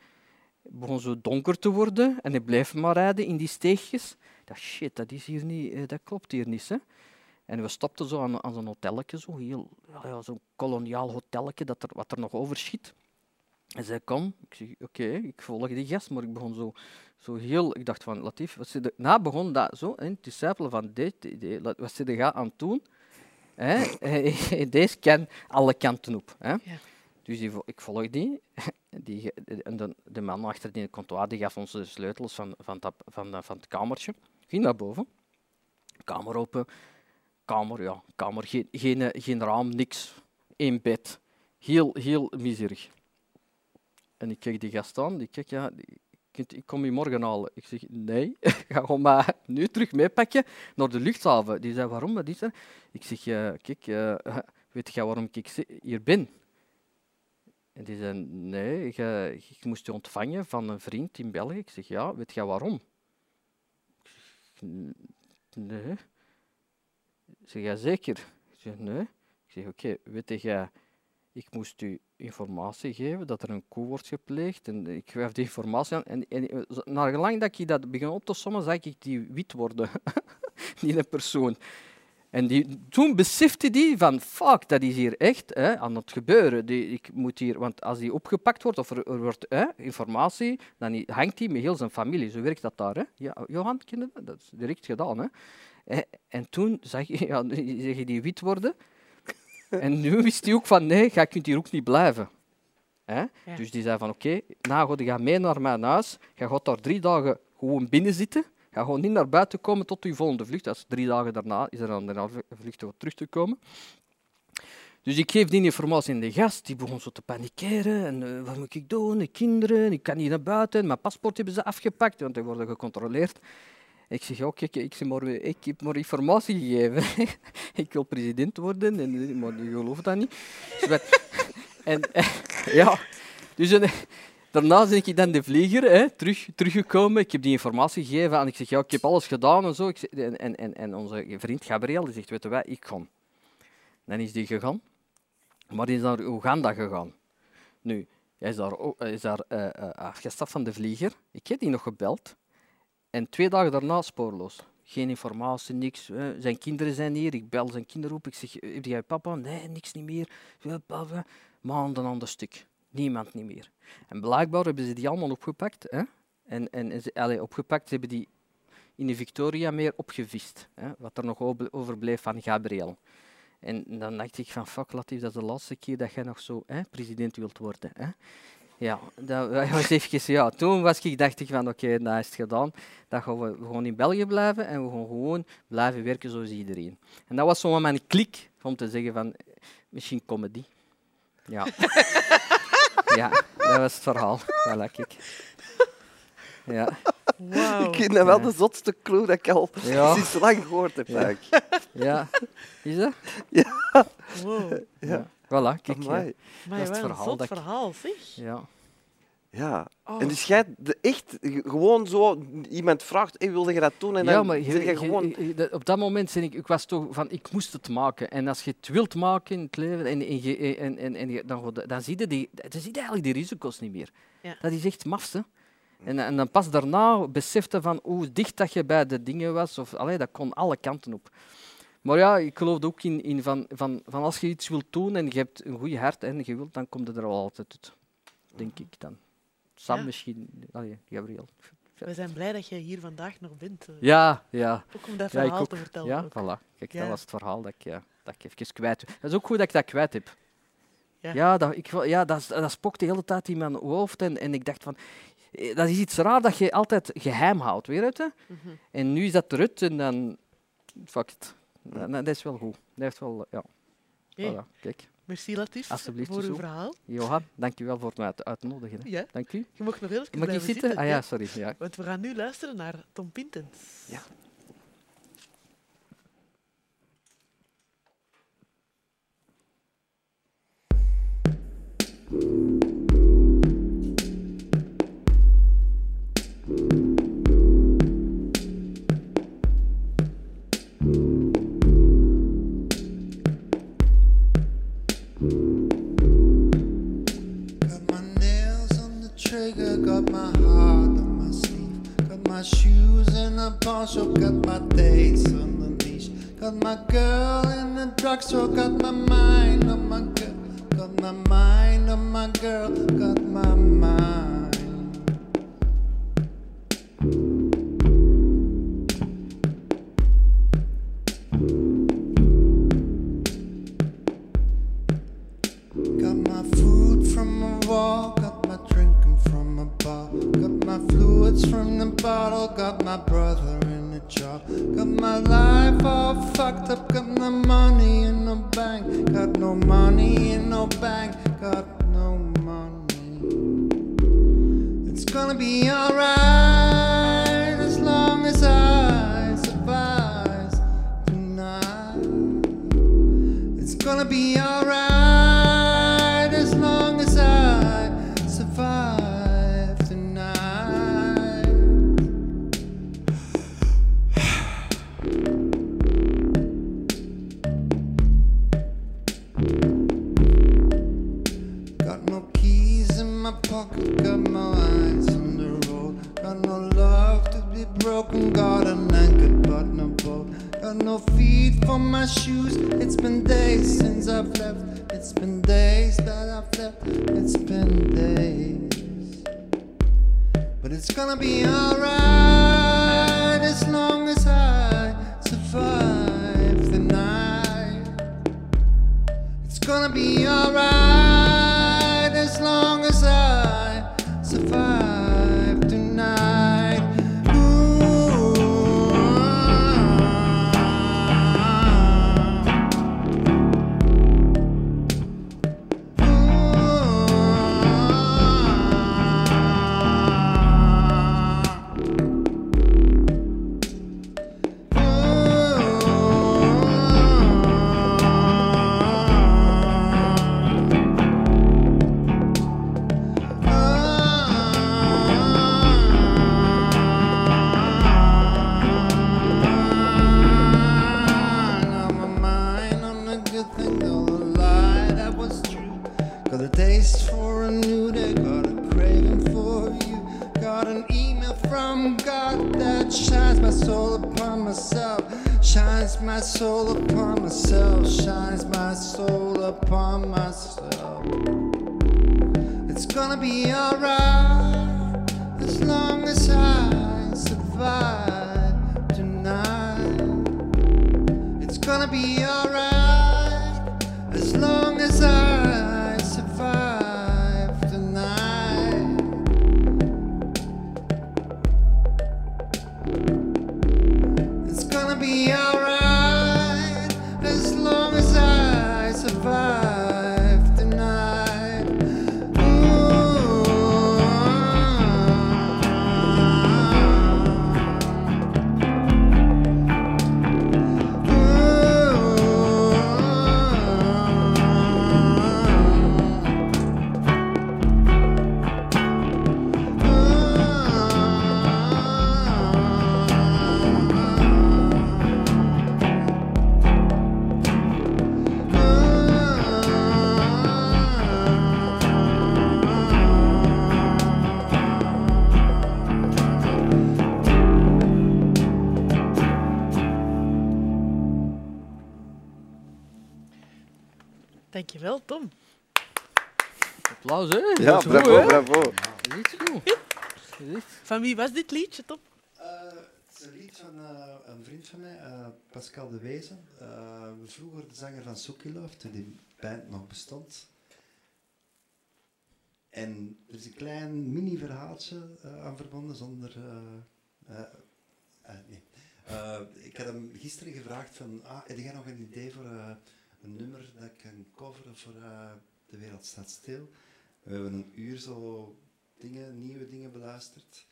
Het begon zo donker te worden. En ik bleef maar rijden in die steegjes. Dacht, shit, dat, is hier niet, eh, dat klopt hier niet. Hè. En we stopten zo aan, aan zo'n hotelletje, zo heel, ja, zo'n koloniaal hotelletje, dat er, wat er nog overschiet. En zei, kom. Ik zeg, oké, ik volg die gast, maar ik begon zo, zo heel... Ik dacht van, Latif, wat zit er... Na begon dat zo, hè, te sijpelen van, dit, la- wat zit er aan het doen? Hè? Deze kan alle kanten op. Hè? Ja. Dus die, ik volg die. die en de, de man achter die comptoir die gaf ons de sleutels van, van, dat, van, dat- van het kamertje. Ging naar boven. Kamer open. Kamer, ja. Kamer, geen, geen, eh, geen raam, niks. Eén bed. Heel, heel miserig. En ik keek die gast aan. Die keek, ja, die- ik kom je morgen halen. Ik zeg, nee, ga gewoon maar nu terug meepakken naar de luchthaven. Die zei, waarom? Wat is? Ik zeg, eh, kijk, eh, weet je waarom ik hier ben? En die zei, nee, je, ik moest je ontvangen van een vriend in België. Ik zeg, ja, weet je waarom? Ik zeg, "N- nee. Ik zeg, ja, zeker? Ik zeg, nee. Ik zeg, oké, weet je, ik moest u informatie geven dat er een koe wordt gepleegd. En ik gaf die informatie aan. En, en eh, naar gelang dat ik dat begon op te sommen, zag ik die wit worden. Niet een persoon. En die, toen besefte die van, fuck, dat is hier echt hè, aan het gebeuren. Die, ik moet hier, want als die opgepakt wordt of er, wordt hè, informatie, dan hangt hij met heel zijn familie. Zo werkt dat daar. Hè. Ja, Johan, je dat? Is direct gedaan. Hè. Eh, En toen zag je, ja, die wit worden. En nu wist hij ook van, nee, jij kunt hier ook niet blijven. Ja. Dus die zei van, oké, nou, ga mee naar mijn huis. Je gaat daar drie dagen gewoon binnen zitten. Ga gewoon niet naar buiten komen tot je volgende vlucht. Dat is drie dagen daarna, is er dan een vlucht om terug te komen. Dus ik geef die informatie aan de gast, die begon zo te panikeren. En eh, wat moet ik doen? De kinderen, ik kan niet naar buiten. Mijn paspoort hebben ze afgepakt, want die worden gecontroleerd. Ik zeg, kijk, ik, zeg ik heb maar informatie gegeven. ik wil president worden, en, maar die gelooft dat niet. Wat- en eh, ja, dus eh, daarna ben ik dan de vlieger hè, terug, teruggekomen. Ik heb die informatie gegeven en ik zeg, ja, ik heb alles gedaan en zo. Ik zeg, en, en, en, en onze vriend Gabriel die zegt, weet je wat, ik ga. Dan is die gegaan. Maar die is naar Oeganda gegaan. Nu, hij is daar, is daar eh, eh, afgestapt van de vlieger. Ik heb die nog gebeld. En twee dagen daarna spoorloos. Geen informatie, niks. eh, Zijn kinderen zijn hier. Ik bel zijn kinderen op. Ik zeg, heb jij papa? Nee, niks niet meer. Papa. Maanden aan de stuk. Niemand niet meer. En blijkbaar hebben ze die allemaal opgepakt. Hè? En, en, en ze, opgepakt, ze hebben die in de Victoria meer opgevist. Hè? Wat er nog over- overbleef van Gabriel. En dan dacht ik van, fuck Latif, dat is de laatste keer dat jij nog zo hè, president wilt worden. Hè? Ja, dat was even, ja, toen was ik, dacht ik van, oké, dat is het gedaan. Dan gaan we gewoon in België blijven en we gaan gewoon blijven werken zoals iedereen. En dat was zo mijn klik om te zeggen van, misschien comedy. Ja. ja, dat was het verhaal. Voilà, kijk. Ja, Wauw. Ik vind dat wel Ja. de zotste clue dat ik al Ja. sinds lang gehoord heb. Ja. ja. Is dat? Wow. Ja. Voilà, kijk. Ja. Amai. Dat is het wel een verhaal dat ik- verhaal, zeg. ja. Ja. Oh. En dus jij de echt gewoon zo iemand vraagt, hey, wilde je dat doen? En ja, dan maar zeg je- je gewoon. je- op dat moment ben ik, ik was toch van, ik moest het maken. En als je het wilt maken in het leven, en, en, en, en, dan, dan, zie je die, dan zie je eigenlijk die risico's niet meer. Ja. Dat is echt maf, hè. En, en dan pas daarna besefte van hoe dicht dat je bij de dingen was. Of, allee, dat kon alle kanten op. Maar ja, ik geloof ook in, in van, van, van als je iets wilt doen en je hebt een goed hart en je wilt, dan komt het er wel altijd uit. Denk ik dan. Sam Ja. misschien. Allee, Gabriel. We zijn blij dat je hier vandaag nog bent. eh, Ja, ja. Ook om dat Ja, verhaal ook. te vertellen. Ja, ook. voilà. Kijk, dat was het verhaal dat ik, ja, dat ik even kwijt Dat is ook goed dat ik dat kwijt heb. Ja. Ja, dat, ik, ja dat, is- dat de hele tijd in mijn hoofd. En, en ik dacht van, eh, dat is iets raar dat je altijd geheim houdt, weet je? Mhm. En nu is dat eruit en dan, fuck it. Dat, dat is wel goed. Dat heeft wel, ja. Voilà, kijk. Merci Latif Alsjeblieft, voor uw verhaal. Johan, dank je wel voor uit- uitnodigen. Hè. Ja, Dank u. je mag nog heel even Mag ik zitten? Ah ja. sorry. Ja. Want we gaan nu luisteren naar Tom Pintens. Ja. Trigger, got my heart on my sleeve. Got my shoes in a pawn shop, got my dates on the leash. Got my girl in the drugstore, got my mind on my girl. Got my mind on my girl, got my mind. My brother in the job. got my life all fucked up, got no money in no bank, got no money in no bank, got no money. It's gonna be alright broken, got an anchor but no boat. Got no feet for my shoes. It's been days since I've left. It's been days that I've left. It's been days. But it's gonna be alright as long as I survive the night. It's gonna be alright as long as I Ja, Dat is goed, bravo, hè? bravo. Is goed. Van wie was dit liedje, Tom? Eh, het is een lied van eh, een vriend van mij, eh, Pascal de Wezen. Eh, vroeger de zanger van Suki Love, toen die band nog bestond. En er is een klein mini-verhaaltje eh, aan verbonden zonder... eh, eh, eh, nee. Eh, ik had hem gisteren gevraagd van, ah, heb jij nog een idee voor eh, een nummer dat ik kan coveren voor eh, De Wereld Staat Stil? We hebben een uur zo dingen, nieuwe dingen beluisterd.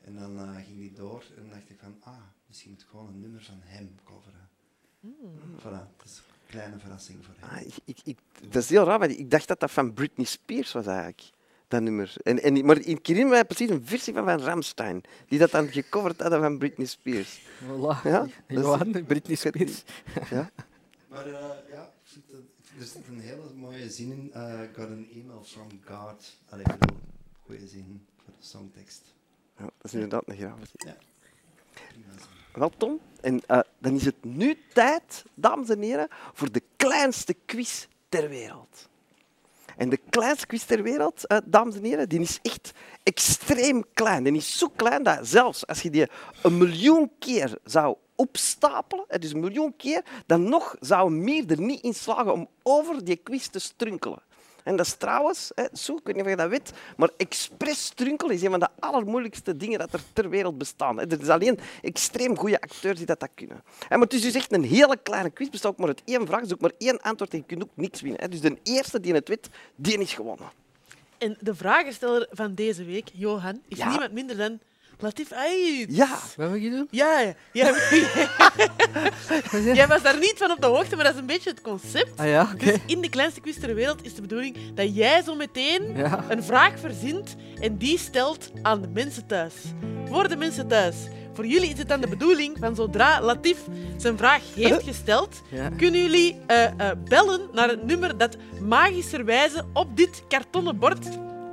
En dan eh, ging die door en dacht ik van, ah, misschien moet ik gewoon een nummer van hem coveren. Voilà, dat is een kleine verrassing voor hem. Ah, ik, ik, ik, dat is heel raar, want ik dacht dat dat van Britney Spears was eigenlijk. Dat nummer. En, en, maar ik herinner mij precies een versie van Van Ramstein, die dat dan gecoverd hadden van Britney Spears. Voilà. Ja, Johan, Britney Spears. Ja? Maar eh, ja, ik vind dat- er zit een hele mooie zin in. eh got an email from God. Allee, ik bedoel, goede zin voor de songtekst. Ja, dat is inderdaad een zin. Ja. Wel, Tom, en eh, dan is het nu tijd, dames en heren, voor de kleinste quiz ter wereld. En de kleinste quiz ter wereld, eh, dames en heren, die is echt extreem klein. Die is zo klein dat zelfs als je die een miljoen keer zou opstapelen, dus een miljoen keer, dan nog zou mier er niet in slagen om over die quiz te strunkelen. En dat is trouwens, hè, zo, ik weet niet of je dat weet, maar expres strunkelen is een van de allermoeilijkste dingen dat er ter wereld bestaan. Er is alleen extreem goede acteurs die dat, dat kunnen. Hè, maar het is dus echt een hele kleine quiz, bestaat ook maar uit één vraag, dus ook maar één antwoord en je kunt ook niks winnen. hè. Dus de eerste die het weet, die is gewonnen. En de vragensteller van deze week, Johan, is Ja. niemand minder dan Latif Ait. Ja, Wat wil je doen? Ja, ja. Jij was daar niet van op de hoogte, maar dat is een beetje het concept. Ah ja. Dus in de kleinste quiz ter wereld is de bedoeling dat jij zo meteen Ja. een vraag verzint en die stelt aan de mensen thuis. Voor de mensen thuis. Voor jullie is het dan de bedoeling van zodra Latif zijn vraag heeft gesteld, Ja. kunnen jullie eh, eh, bellen naar het nummer dat magischerwijze op dit kartonnen bord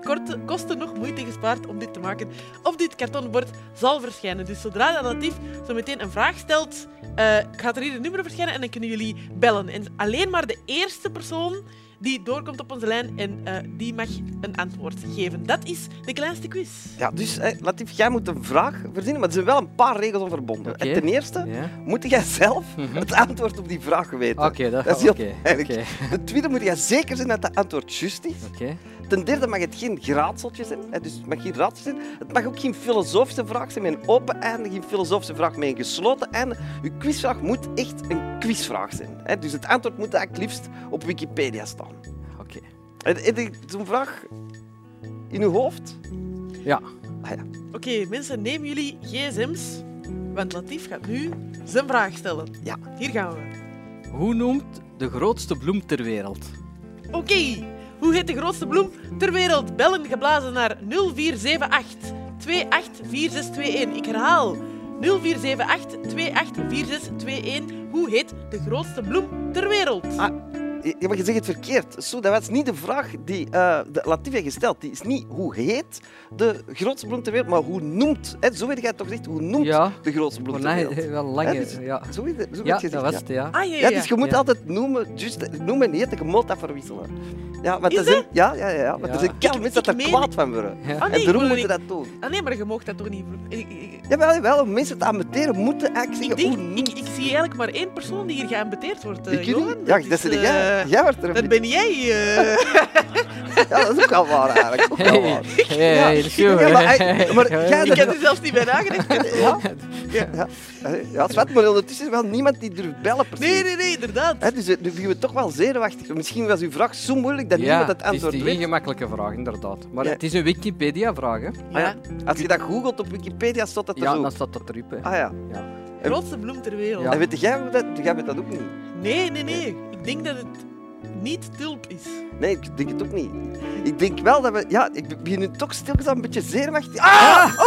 korte, kosten nog moeite gespaard om dit te maken. Op dit kartonnen bord zal verschijnen. Dus zodra dat Latif zo meteen een vraag stelt, eh, gaat er hier een nummer verschijnen en dan kunnen jullie bellen. En alleen maar de eerste persoon die doorkomt op onze lijn en eh, die mag een antwoord geven. Dat is de kleinste quiz. ja dus hè, Latif, jij moet een vraag verzinnen, maar er zijn wel een paar regels aan verbonden. En ten eerste moet jij zelf Mhm. het antwoord op die vraag weten. Oké, dat, Dat is heel oké, belangrijk. oké, Ten tweede moet jij zeker zijn dat het antwoord juist is. oké. Ten derde mag het geen graadseltje zijn. Hè, dus het mag geen raadsel zijn. Het mag ook geen filosofische vraag zijn met een open einde, geen filosofische vraag met een gesloten einde. Uw quizvraag moet echt een quizvraag zijn. Hè. Dus het antwoord moet eigenlijk liefst op Wikipedia staan. Oké. Je zo'n vraag in uw hoofd? Ja. Ah, ja. Oké, mensen, neem jullie gsm's, want Latif gaat nu zijn vraag stellen. Ja. Hier gaan we. Hoe noemt de grootste bloem ter wereld? Oké, hoe heet de grootste bloem ter wereld? Bellen geblazen naar 0478 284621. Ik herhaal. 0478 284621. Hoe heet de grootste bloem ter wereld? Ah, Ja, maar je zegt het verkeerd. Zo, dat was niet de vraag die eh de Latif heeft gesteld. Die is niet hoe heet de grootste bloem ter wereld, maar hoe noemt. Hè, zo weet jij toch gezegd, hoe noemt Ja. de grootste bloem ter nee, wereld. wel lange. Hè, dus- Ja, Zo, weet- zo ja dat was ja. het, ja. Ah, ja, ja. Ja, dus je moet Ja. altijd noemen, juist noemen en eten, je moet dat verwisselen. Ja, want Is er zijn, ja, ja, ja, ja, want Ja. er zijn kei Ik- mensen dat er meen- kwaad van worden. Ja. Ah, nee, en daarom moeten dat doen. Ah, nee, maar je mag dat toch niet... Ik, ik, Jawel, wel, om mensen te ambeteren moeten eigenlijk ik, zeggen denk, hoe ik, noemt. ik zie eigenlijk maar één persoon die hier geambeteerd wordt, eh, Ik weet Johan. Ja, dat is, is jij. eh, Jij wordt er een Dat ben jij. eh. Ja, dat is ook wel waar eigenlijk. Ook wel Hey, waar. hey, Ja, hey, is ja, maar jij- ik heb er zelfs niet bij nagedacht. Ja, ja. ja zwart, maar ondertussen is wel niemand die durft bellen. Precies. Nee, nee, nee, inderdaad. Hè, dus nu we toch wel zenuwachtig. Misschien was uw vraag zo moeilijk dat Ja, niemand het het is antwoord geen weet. gemakkelijke vraag, inderdaad. Maar Ja. het is een Wikipedia-vraag, hè? Ah, ja. Als je dat googelt op Wikipedia, staat dat er Ja, dan staat dat erop. Ah ja. Grootste bloem ter wereld. Ja. En weet jij dat? Jij weet dat ook niet. Nee, nee, nee. Ik denk dat het niet tulp is. Nee, ik denk het ook niet. Ik denk wel dat we... Ja, ik begin nu toch stilgestaan een beetje zenuwachtig. Ah!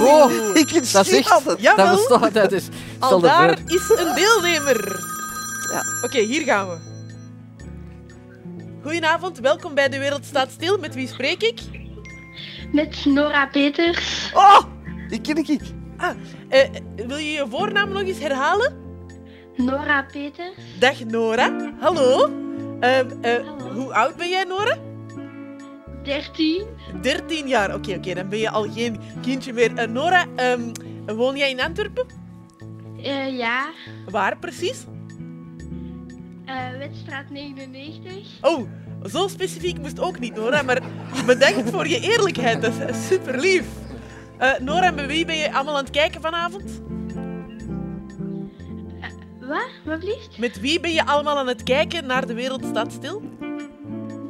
Oh, Ik dat is echt... altijd. Ja. Jawel. Dat bestaat, is... Al daar voor. is een deelnemer. Ja. Oké, hier gaan we. Goedenavond, welkom bij De Wereld Staat Stil. Met wie spreek ik? Met Nora Peters. Oh! Die ken ik. Ah, eh, wil je je voornaam nog eens herhalen? Nora Peters. Dag Nora. Hallo. Ehm, eh, Hallo. hoe oud ben jij, Nora? 13. 13 jaar. Oké, oké, dan ben je al geen kindje meer. Eh, Nora, ehm, woon jij in Antwerpen? Eh, ja. Waar precies? Eh Wetstraat 99. Oh, zo specifiek moest ook niet, Nora. Maar bedankt voor je eerlijkheid. Dat is super lief. Nora, met wie ben je allemaal aan het kijken vanavond? Wat? Wat blieft? Met wie ben je allemaal aan het kijken naar De Wereld Staat Stil?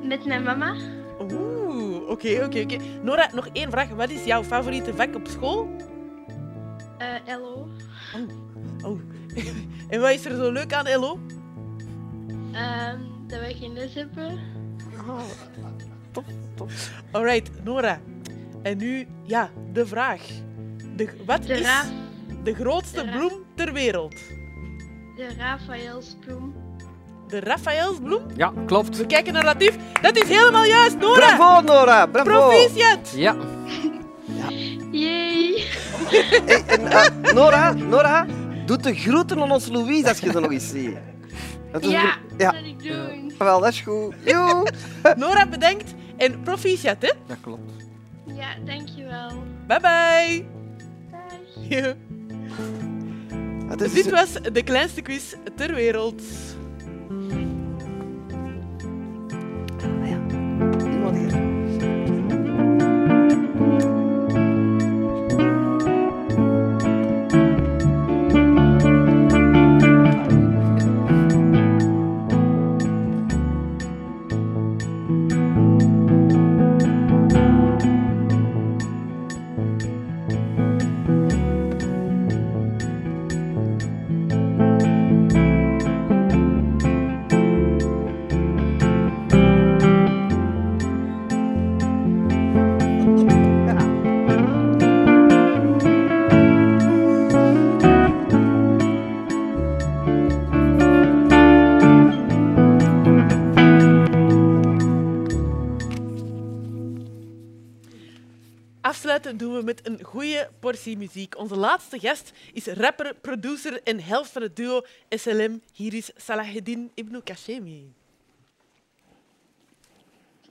Met mijn mama. Oeh, oké, oké, oké. Nora, nog één vraag. Wat is jouw favoriete vak op school? Eh LO. Oh. en wat is er zo leuk aan LO? Ehm, dat we geen les hebben. Alright, Nora. En nu, ja, de vraag. De, wat De, is Ra de grootste de bloem ter wereld? de Raphaëlsbloem. De Raphaëlsbloem? Ja, klopt. We kijken naar Latief. Dat is helemaal juist, Nora! Bravo, Nora. Bravo. Proficiat! Ja. Yay! Hey, en, eh, Nora, Nora, doe de groeten aan ons Louise als je ze nog eens ziet. Dat is Ja, ja. dat zal ik doen. Wel, dat is goed. Joe. Nora, bedankt. En proficiat, hè? Dat klopt. Ja, dankjewel. Bye bye. Dag. Ja. Het is Dit was de kleinste quiz ter wereld. Afsluiten doen we met een goede portie muziek. Onze laatste gast is rapper, producer en helft van het duo SLM. Hier is Salaheddin Ibn Kashemi.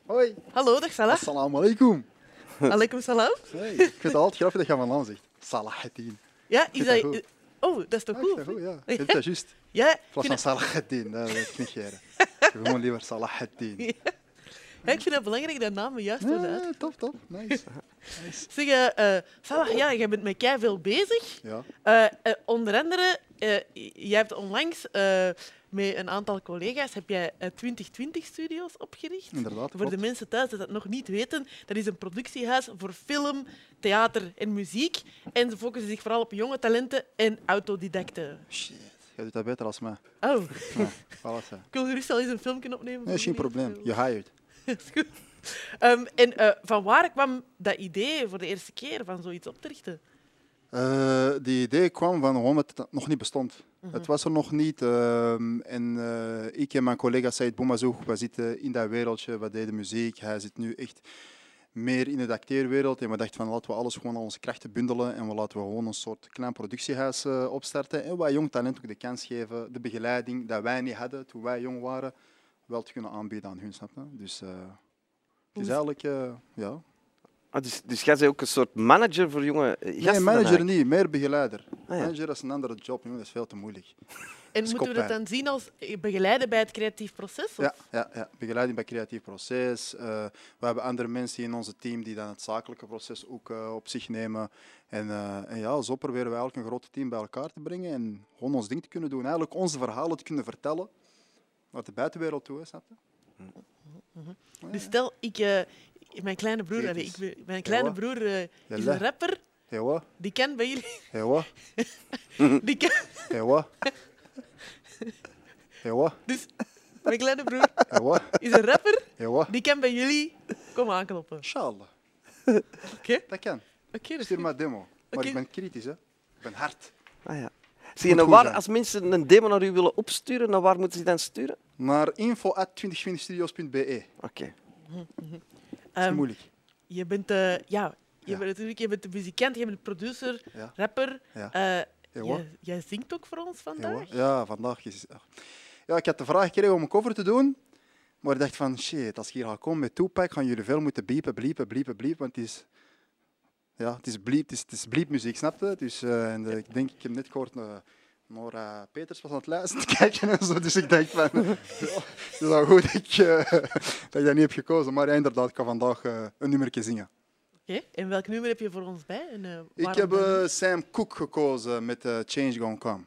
Hoi, Hallo, dag Salah. assalamu alaikum. Alaikum salam. Hey, ik vind het altijd grappig dat je van naam zegt. Salaheddin. Ja, is dat. Oh, dat is toch Ja, goed? dat goed, ja. Dat juist. Ja, In plaats van Salaheddin, dat wil ik niet. Ik heb gewoon liever Salaheddin. Ja. Ja, ik vind het belangrijk dat namen juist worden uit. Ja, top, top. Nice. nice. Zeg, eh, eh, Salah, ja, jij bent met kei veel bezig. Ja. Eh, eh, onder andere, eh, jij hebt onlangs eh, met een aantal collega's heb jij eh, 2020 Studios opgericht. Inderdaad, Voor de mensen thuis die dat nog niet weten, dat is een productiehuis voor film, theater en muziek. En ze focussen zich vooral op jonge talenten en autodidacten. Shit, jij doet dat beter als mij. Oh, Ja, voilà, hè. ik wil gerust al eens een filmpje opnemen. Nee, geen probleem. Je hired. Goed. Ehm, en eh, van waar kwam dat idee voor de eerste keer van zoiets op te richten? Eh, die idee kwam van gewoon dat het nog niet bestond. Het was er nog niet. ehm, en eh, ik en mijn collega Said Boumazoug, we zitten in dat wereldje. We deden muziek. Hij zit nu echt meer in de acteerwereld. En we dachten van laten we alles gewoon al onze krachten bundelen. En we laten we gewoon een soort klein productiehuis eh, opstarten. En wij jong talent ook de kans geven, de begeleiding dat wij niet hadden toen wij jong waren, wel te kunnen aanbieden aan hun. Snap je? Dus eh, het is eigenlijk, eh, ja. Ah, dus, dus jij bent ook een soort manager voor jonge eh, gasten? Nee, manager niet, meer begeleider. Ah, ja. Manager is een andere job, jongen, dat is veel te moeilijk. En moeten we dat dan zien als begeleiden bij het creatief proces? of- Ja, ja, ja, begeleiding bij creatief proces. Eh, we hebben andere mensen in onze team die dan het zakelijke proces ook eh, op zich nemen. En, eh, en ja, zo proberen we eigenlijk een groot team bij elkaar te brengen en gewoon ons ding te kunnen doen. Eigenlijk onze verhalen te kunnen vertellen naar de buitenwereld toe, hè, snap je? Dus stel, ik, eh, mijn kleine broer, allee, ik ben- mijn kleine wat? broer eh, is een rapper, wat? die kan bij jullie... Wat? Die wat? Wat? dus mijn kleine broer wat? is een rapper, wat? die kan bij jullie komen aankloppen. Inshallah. Oké? Dat kan. Oké, dat is Stuur maar demo. Maar Oké. ik ben kritisch, hè. Ik ben hard. Ah, ja. Zie je, nou, waar, als mensen een demo naar u willen opsturen, naar waar moeten ze dan sturen? Naar info.2020studios.be. Oké. Dat is Ehm, moeilijk. je bent, eh, ja, je Ja. bent natuurlijk je bent de muzikant, je bent de producer, Ja. rapper. Ja. Eh, jij, jij zingt ook voor ons vandaag? ja, vandaag is Ja, ik had de vraag gekregen om een cover te doen. Maar ik dacht van, shit, als ik hier ga komen met Tupac, gaan jullie veel moeten bliepen, bliepen, bliepen, bliepen. Want het is... Ja, het is bliep, het is, het is bliepmuziek, snap je? Dus, eh, en, eh, ik denk, ik heb net gehoord, uh, Nora Peters was aan het luisteren te kijken en zo. Dus ik dacht van, ja, het is wel goed dat ik, eh, dat ik dat niet heb gekozen. Maar inderdaad, ik ga vandaag een nummertje zingen. Oké, En welk nummer heb je voor ons bij? En, Ik heb Sam Cooke gekozen met Change Gonna Come.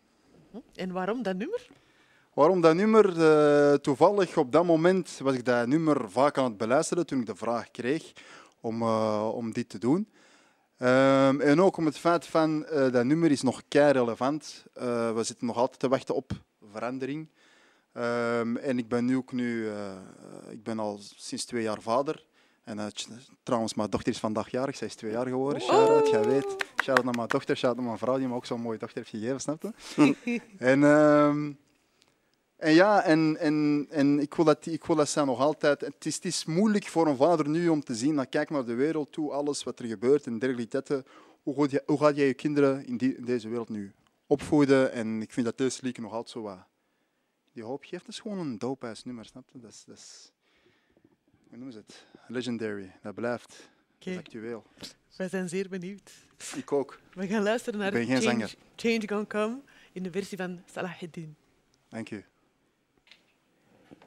En waarom dat nummer? Waarom dat nummer? Toevallig op dat moment was ik dat nummer vaak aan het beluisteren toen ik de vraag kreeg om, om dit te doen. Ehm, en ook om het feit van eh, dat nummer is nog kei relevant. Eh, we zitten nog altijd te wachten op verandering. Ehm, en ik ben nu ook nu, eh, ik ben al sinds twee jaar vader. En trouwens, mijn dochter is vandaag jarig. Zij is twee jaar geworden. Shout-out, jij weet. Shout-out naar mijn dochter, shout-out naar mijn vrouw, die me ook zo'n mooie dochter heeft gegeven, snap je? en, ehm, en ja, en, en, en ik, wil dat, ik wil dat zij nog altijd. Het is, het is moeilijk voor een vader nu om te zien, dat kijk naar de wereld toe, alles wat er gebeurt en dergelijke. Hoe, gaat je- hoe gaat jij je kinderen in, die, in deze wereld nu opvoeden? En ik vind dat deze liedje nog altijd zo wat. Die hoop geeft, dat is gewoon een dope-ass nummer, snap je? Dat is, dat is, hoe noemen ze het? Legendary, dat blijft. Dat Oké, is actueel. wij zijn zeer benieuwd. Ik ook. We gaan luisteren naar Change, zanger. Change Gonna Come in de versie van Salaheddin. Dank u.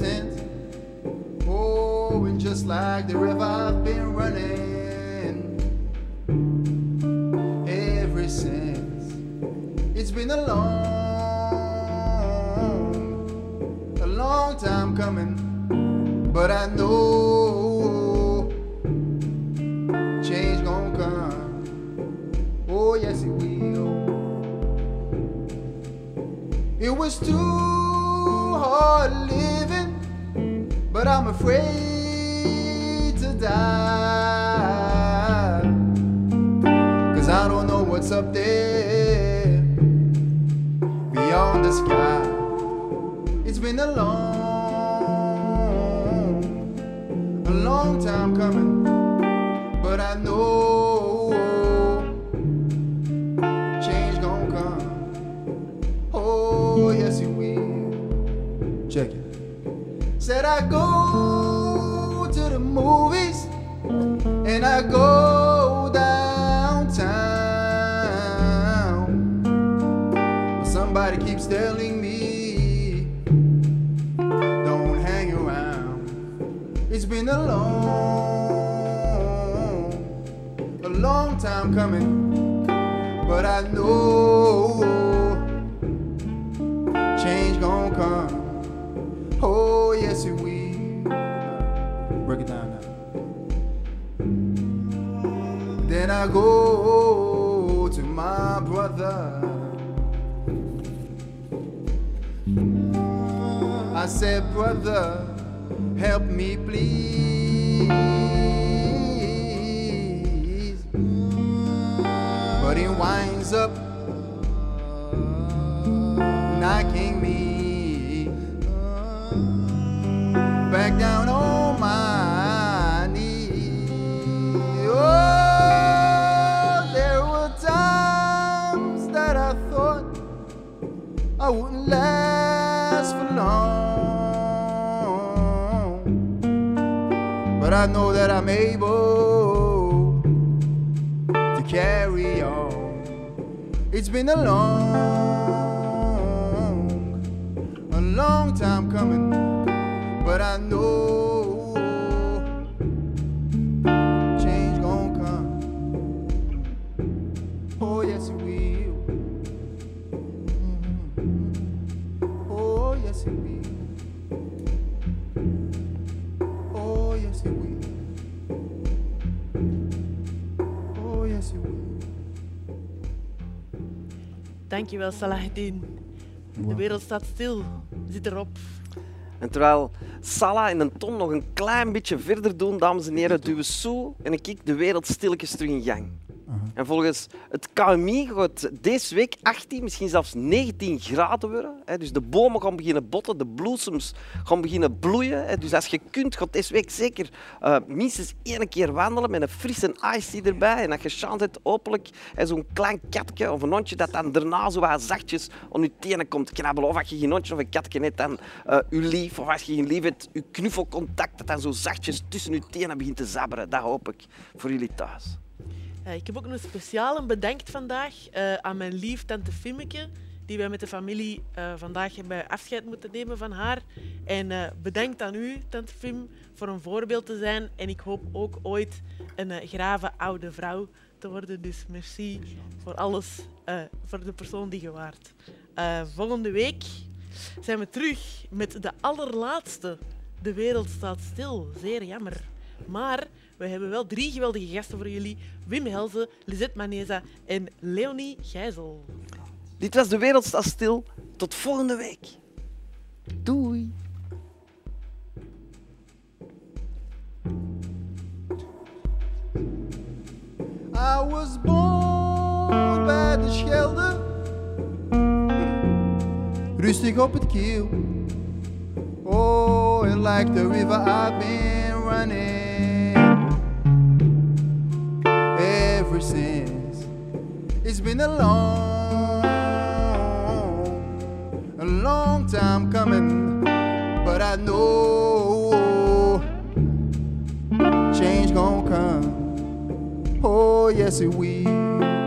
tent. Oh, and just like the river I've been running ever since. It's been a long, a long time coming, but I know change gonna come. Oh yes, it will. It was too I'm afraid to die. Cause I don't know what's up there beyond the sky. It's been a long, a long time coming, time coming, but I know change gonna come. Oh, yes, it will. Break it down now. Then I go to my brother. I said, brother, help me please. But he winds up knocking me back down on my knees. Oh, there were times that I thought I wouldn't last for long, but I know that I'm able It's been a long, a long time coming, but I know Dankjewel, Salahdin. De wereld staat stil. Zit erop. En terwijl Salah en een Ton nog een klein beetje verder doen, dames en heren, duwen Sue en ik de wereld stilletjes terug in gang. En volgens het KMI gaat deze week 18, misschien zelfs 19 graden worden. Hè. Dus de bomen gaan beginnen botten, de bloesems gaan beginnen bloeien. Hè. Dus als je kunt, gaat deze week zeker eh, minstens één keer wandelen met een frisse ice erbij. En als je chance hebt, hopelijk zo'n klein katje of een hondje dat dan daarna zo wat zachtjes aan je tenen komt knabbelen. Of als je geen hondje of een katje hebt, dan eh je lief. Of als je geen lief hebt, je knuffelcontact dat dan zo zachtjes tussen je tenen begint te zabberen. Dat hoop ik voor jullie thuis. Eh, ik heb ook een speciale bedankt vandaag eh, aan mijn lief tante Fimmeke, die wij met de familie eh, vandaag hebben afscheid moeten nemen van haar. En bedankt aan u, tante Fim, voor een voorbeeld te zijn. En ik hoop ook ooit een grave oude vrouw te worden. Dus merci voor alles, voor de persoon die je waart. Volgende week zijn we terug met de allerlaatste. De wereld staat stil. Zeer jammer. Maar we hebben wel drie geweldige gasten voor jullie. Wim Helze, Lisette Maneza en Leonie Gijzel. Dit was De Wereld Staat Stil. Tot volgende week. Doei. I was born bij de Schelde, rustig op het kiel. Oh, and like the river I've been running ever since. It's been a long, a long time coming, but I know change gonna come. Oh, yes, it will.